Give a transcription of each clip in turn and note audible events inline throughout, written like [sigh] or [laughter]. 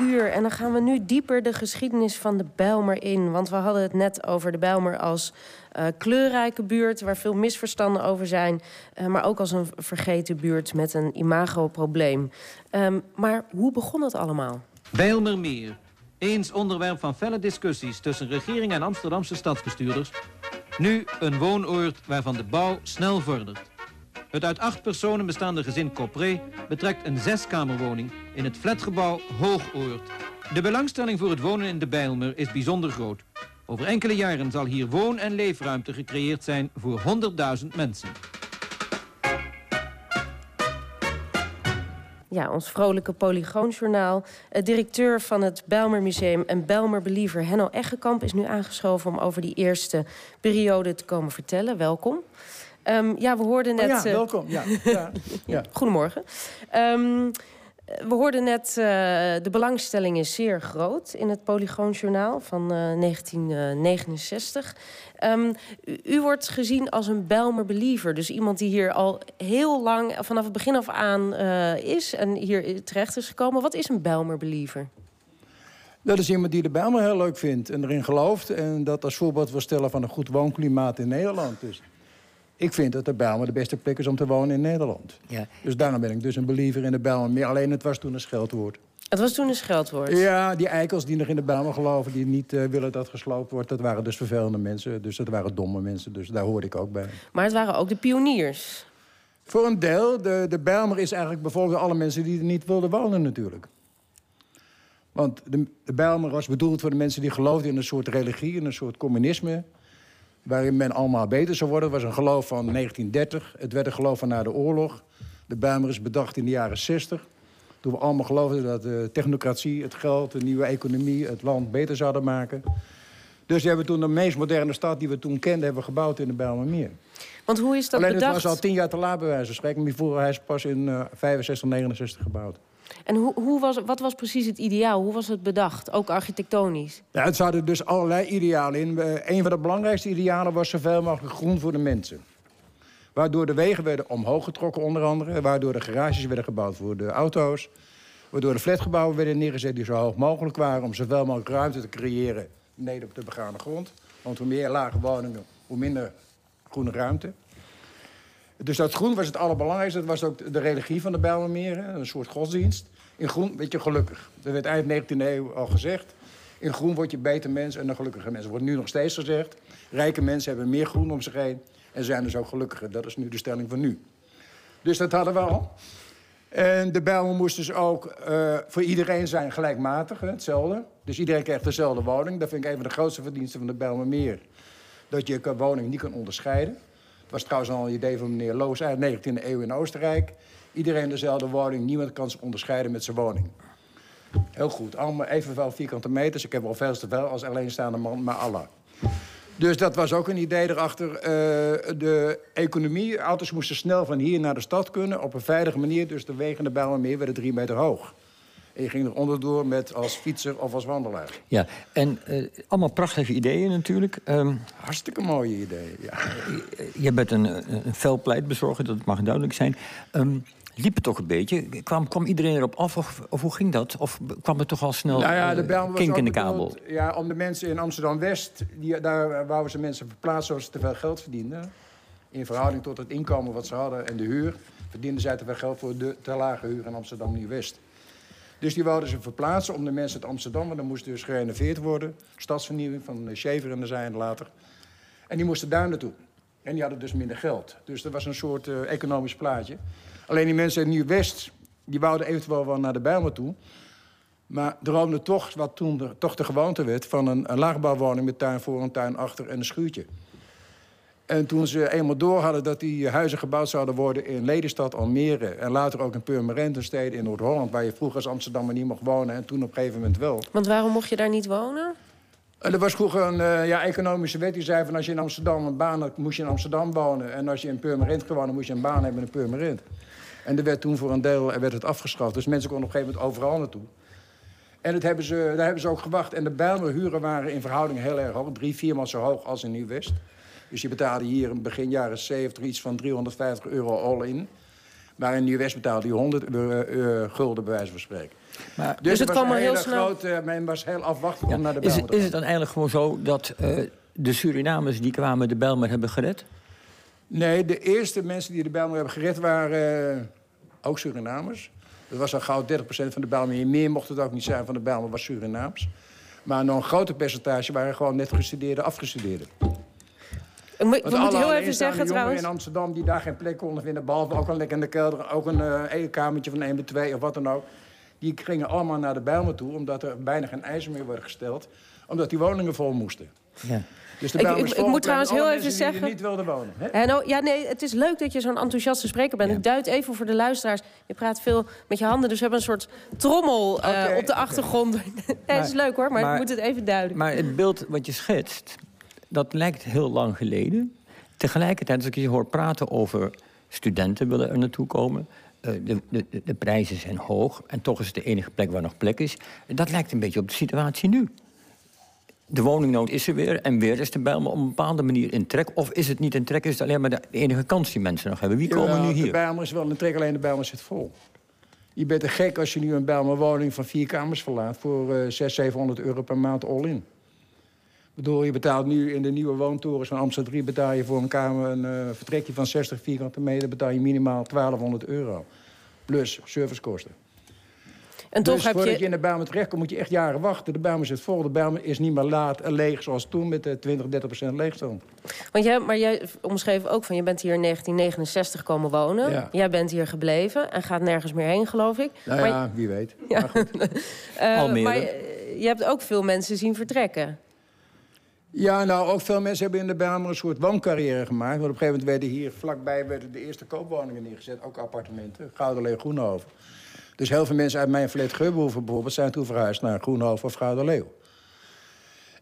uur. En dan gaan we nu dieper de geschiedenis van de Bijlmer in. Want we hadden het net over de Bijlmer als uh, kleurrijke buurt... waar veel misverstanden over zijn. Uh, maar ook als een vergeten buurt met een imagoprobleem. Um, maar hoe begon het allemaal? Bijlmermeer. Eens onderwerp van felle discussies tussen regering en Amsterdamse stadsbestuurders. Nu een woonoord waarvan de bouw snel vordert. Het uit acht personen bestaande gezin Copré betrekt een zeskamerwoning in het flatgebouw Hoogoord. De belangstelling voor het wonen in de Bijlmer is bijzonder groot. Over enkele jaren zal hier woon- en leefruimte gecreëerd zijn voor 100.000 mensen. Ja, ons vrolijke Polygoonjournaal. Uh, directeur van het Bijlmer Museum en Bijlmer Believer Henno Eggekamp is nu aangeschoven om over die eerste periode te komen vertellen. Welkom. Um, ja, we hoorden net... Oh ja, welkom. Ja, ja, ja. [laughs] Goedemorgen. Um, we hoorden net, uh, de belangstelling is zeer groot in het Polygoonjournaal van uh, 1969. Um, u, u, wordt gezien als een Belmer believer. Dus iemand die hier al heel lang, vanaf het begin af aan uh, is en hier terecht is gekomen. Wat is een Belmer believer? Dat is iemand die de Bijlmer heel leuk vindt en erin gelooft. En dat als voorbeeld wil stellen van een goed woonklimaat in Nederland. Dus ik vind dat de Bijlmer de beste plek is om te wonen in Nederland. Ja. Dus daarom ben ik dus een believer in de Bijlmer. Meer alleen het was toen een scheldwoord. Het was toen een scheldwoord? Ja, die eikels die nog in de Bijlmer geloven... die niet uh, willen dat gesloopt wordt, dat waren dus vervelende mensen. Dus dat waren domme mensen, dus daar hoorde ik ook bij. Maar het waren ook de pioniers? Voor een deel. De, de Bijlmer is eigenlijk bijvoorbeeld alle mensen die er niet wilden wonen natuurlijk. Want de, de Bijlmer was bedoeld voor de mensen die geloofden in een soort religie... in een soort communisme waarin men allemaal beter zou worden. Het was een geloof van 1930. Het werd een geloof van na de oorlog. De Bijlmer is bedacht in de jaren 60. Toen we allemaal geloofden dat de technocratie, het geld, de nieuwe economie... het land beter zouden maken. Dus we hebben toen de meest moderne stad die we toen kenden... hebben gebouwd in de Bijlmermeer. Want hoe is dat Alleen bedacht? het was al tien jaar te laat bij wijze van spreken. Maar hij is pas in uh, 65, 69 gebouwd. En hoe, hoe was, wat was precies het ideaal? Hoe was het bedacht, ook architectonisch? Ja, het zaten dus allerlei idealen in. Uh, een van de belangrijkste idealen was zoveel mogelijk groen voor de mensen. Waardoor de wegen werden omhoog getrokken onder andere. Waardoor de garages werden gebouwd voor de auto's. Waardoor de flatgebouwen werden neergezet die zo hoog mogelijk waren... om zoveel mogelijk ruimte te creëren beneden op de begane grond. Want hoe meer lage woningen, hoe minder groene ruimte. Dus dat groen was het allerbelangrijkste. Dat was ook de religie van de Bijlmermeren, een soort godsdienst. In groen werd je gelukkig. Dat werd eind 19e eeuw al gezegd. In groen word je beter mens en een gelukkige mens. Dat wordt nu nog steeds gezegd. Rijke mensen hebben meer groen om zich heen en zijn dus ook gelukkiger. Dat is nu de stelling van nu. Dus dat hadden we al. En de Bijlmer moest dus ook uh, voor iedereen zijn gelijkmatig, hè, hetzelfde. Dus iedereen krijgt dezelfde woning. Dat vind ik een van de grootste verdiensten van de Bijlmermeer. Dat je een woning niet kan onderscheiden. Het was trouwens al een idee van meneer Loos uit de 19e eeuw in Oostenrijk. Iedereen dezelfde woning, niemand kan zich onderscheiden met zijn woning. Heel goed, allemaal evenveel vierkante meters. Ik heb wel veel te veel als alleenstaande man, maar Allah. Dus dat was ook een idee erachter. Uh, de economie, auto's moesten snel van hier naar de stad kunnen... op een veilige manier, dus de wegen de Bijlmermeer werden drie meter hoog. En je ging er onderdoor met als fietser of als wandelaar. Ja, en uh, allemaal prachtige ideeën natuurlijk. Um, Hartstikke mooie ideeën, ja. Je bent een, een fel pleitbezorger, dat mag duidelijk zijn. Um, liep het toch een beetje? Kwam, kwam iedereen erop af of, of, hoe ging dat? Of kwam het toch al snel nou ja, de uh, kink in de kabel? Ja, om de mensen in Amsterdam-West... daar wouden ze mensen verplaatsen zoals ze te veel geld verdienden. In verhouding tot het inkomen wat ze hadden en de huur... verdienden zij te veel geld voor de te lage huur in Amsterdam-Nieuw-West. Dus die wouden ze verplaatsen om de mensen uit Amsterdam... want dan moest dus gerenoveerd worden. Stadsvernieuwing van Schever en de zijn later. En die moesten daar naartoe. En die hadden dus minder geld. Dus dat was een soort uh, economisch plaatje. Alleen die mensen in Nieuw-West... die wouden eventueel wel naar de Bijlmer toe... Maar droomden toch, wat toen de, toch de gewoonte werd... van een, een laagbouwwoning met tuin voor, een tuin achter en een schuurtje. En toen ze eenmaal door hadden dat die huizen gebouwd zouden worden... in Lelystad, Almere en later ook in Purmerend... steden in Noord-Holland, waar je vroeger als Amsterdammer niet mocht wonen... en toen op een gegeven moment wel. Want waarom mocht je daar niet wonen? En er was vroeger een uh, ja, economische wet die zei van als je in Amsterdam een baan had, moest je in Amsterdam wonen. En als je in Purmerend gewonnen, moest je een baan hebben in Purmerend. En er werd toen voor een deel werd het afgeschaft. Dus mensen konden op een gegeven moment overal naartoe. En dat hebben ze, daar hebben ze ook gewacht. En de Bijlmerhuren waren in verhouding heel erg hoog. Drie, viermaal zo hoog als in Nieuw-West. Dus je betaalde hier in begin jaren 70 iets van 350 euro all-in. Maar in Nieuw-West betaalde je 100 uh, uh, gulden, bij wijze van spreken. Maar, dus, het kwam heel snel. Groot, uh, men was heel afwachtend om naar de is, Bijlmer te Is het dan eigenlijk gewoon zo dat uh, de Surinamers die kwamen de Bijlmer hebben gered? Nee, de eerste mensen die de Bijlmer hebben gered waren uh, ook Surinamers. Dat was al gauw 30% van de Bijlmer. Meer mocht het ook niet zijn van de Bijlmer, was Surinaams. Maar nog een groter percentage waren gewoon net gestudeerde, afgestudeerden. Ik moet, we moeten heel even zeggen trouwens... in Amsterdam die daar geen plek konden vinden... behalve ook een lekker in de kelder, ook een uh, kamertje van 1 bij 2 of wat dan ook... die gingen allemaal naar de Bijlmer toe... omdat er bijna geen eisen meer worden gesteld... omdat die woningen vol moesten. Ja. Dus de ik, ik, ik moet trouwens heel even zeggen. Die niet wilden wonen. Hè? Nou, ja, nee, het is leuk dat je zo'n enthousiaste spreker bent. Ik duid even voor de luisteraars. Je praat veel met je handen, dus we hebben een soort trommel uh, op de achtergrond. [laughs] het is leuk hoor, maar, maar, ik moet het even duiden. Maar het beeld wat je schetst, dat lijkt heel lang geleden. Tegelijkertijd, als ik je hoor praten over studenten willen er naartoe komen. Uh, de, de, de prijzen zijn hoog en toch is het de enige plek waar nog plek is. Dat lijkt een beetje op de situatie nu de woningnood is er weer en weer is de Bijlmer op een bepaalde manier in trek. Of is het niet in trek, is het alleen maar de enige kans die mensen nog hebben. Wie komen nu hier? De Bijlmer is wel in trek, alleen de Bijlmer zit vol. Je bent er gek als je nu een Bijlmer woning van vier kamers verlaat... voor uh, 600, 700 euro per maand all-in. Ik bedoel, je betaalt nu in de nieuwe woontorens van Amsterdam 3... betaal je voor een kamer een uh, vertrekje van 60 vierkante meter... betaal je minimaal 1200 euro. Plus servicekosten. En toch dus heb voordat je... je in de Bijlmer terechtkomt, moet je echt jaren wachten. De Bijlmer zit vol. De Bijlmer is niet meer laat en leeg zoals toen met de 20, 30 procent leegstand. Want jij, maar jij omschreef ook van, je bent hier in 1969 komen wonen. Jij bent hier gebleven en gaat nergens meer heen, geloof ik. Nou ja, wie weet. Ja. Maar, uh, [laughs] maar je hebt ook veel mensen zien vertrekken. Ja, nou, ook veel mensen hebben in de Bijlmer een soort wooncarrière gemaakt. Want op een gegeven moment werden hier vlakbij werden de eerste koopwoningen neergezet. Ook appartementen, Goudenlee, Groenhoven. Dus heel veel mensen uit mijn verleden Geubelhoeven bijvoorbeeld... zijn toen verhuisd naar Groenhoven of Leeuw.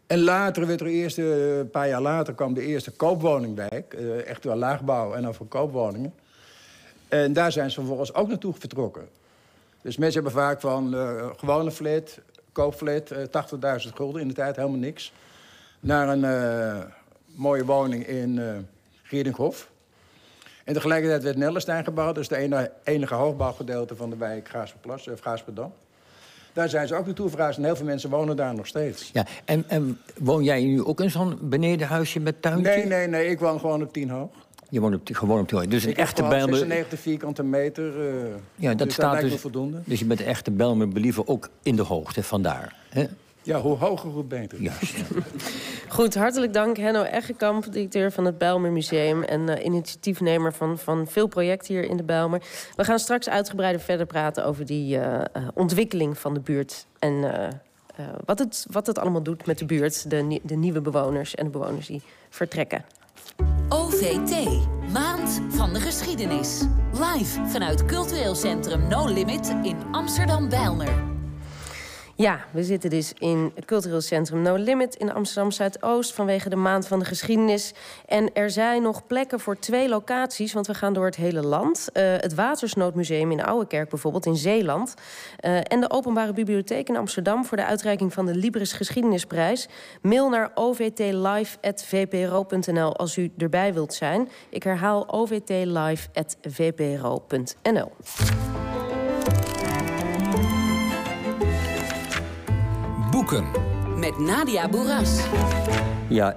En later werd er eerst, eh, een paar jaar later, kwam de eerste koopwoningbijk. Uh, echt wel laagbouw en dan voor koopwoningen. En daar zijn ze vervolgens ook naartoe vertrokken. Dus mensen hebben vaak van uh, gewone flat, koopflat, 80.000 gulden in de tijd, helemaal niks. Naar een mooie woning in uh, Gierdinghof. En tegelijkertijd werd Nellestein gebouwd. Dat is de enige, enige hoogbouwgedeelte van de wijk Gaasperplas, of Gaasperdam. Daar zijn ze ook naartoe verhuisd en heel veel mensen wonen daar nog steeds. Ja, en, en woon jij nu ook in zo'n benedenhuisje met tuintje? Nee, nee, nee. Ik woon gewoon op tien hoog. Je woont op, gewoon op tien hoog. Dus een echte Bijlmer... 96 vierkante meter. Uh, ja, dat dus staat dus, voldoende. Dus je bent een echte Bijlmer believer ook in de hoogte, vandaar. Hè? Ja, hoe hoger, hoe beter. Ja. Goed, hartelijk dank Henno Eggekamp, directeur van het Bijlmer Museum... en uh, initiatiefnemer van, van veel projecten hier in de Bijlmer. We gaan straks uitgebreider verder praten over die uh, uh, ontwikkeling van de buurt... en wat, het, wat het allemaal doet met de buurt, de, de nieuwe bewoners... en de bewoners die vertrekken. OVT, Maand van de Geschiedenis. Live vanuit cultureel centrum No Limit in Amsterdam-Bijlmer. Ja, we zitten dus in het cultureel centrum No Limit in Amsterdam Zuidoost vanwege de maand van de geschiedenis. En er zijn nog plekken voor twee locaties, want we gaan door het hele land. Uh, het Watersnoodmuseum in Ouwekerk bijvoorbeeld in Zeeland. Uh, en de Openbare Bibliotheek in Amsterdam voor de uitreiking van de Libris Geschiedenisprijs. Mail naar ovtlive.vpro.nl als u erbij wilt zijn. Ik herhaal ovtlive.vpro.nl. Met Nadia Boeras. Ja,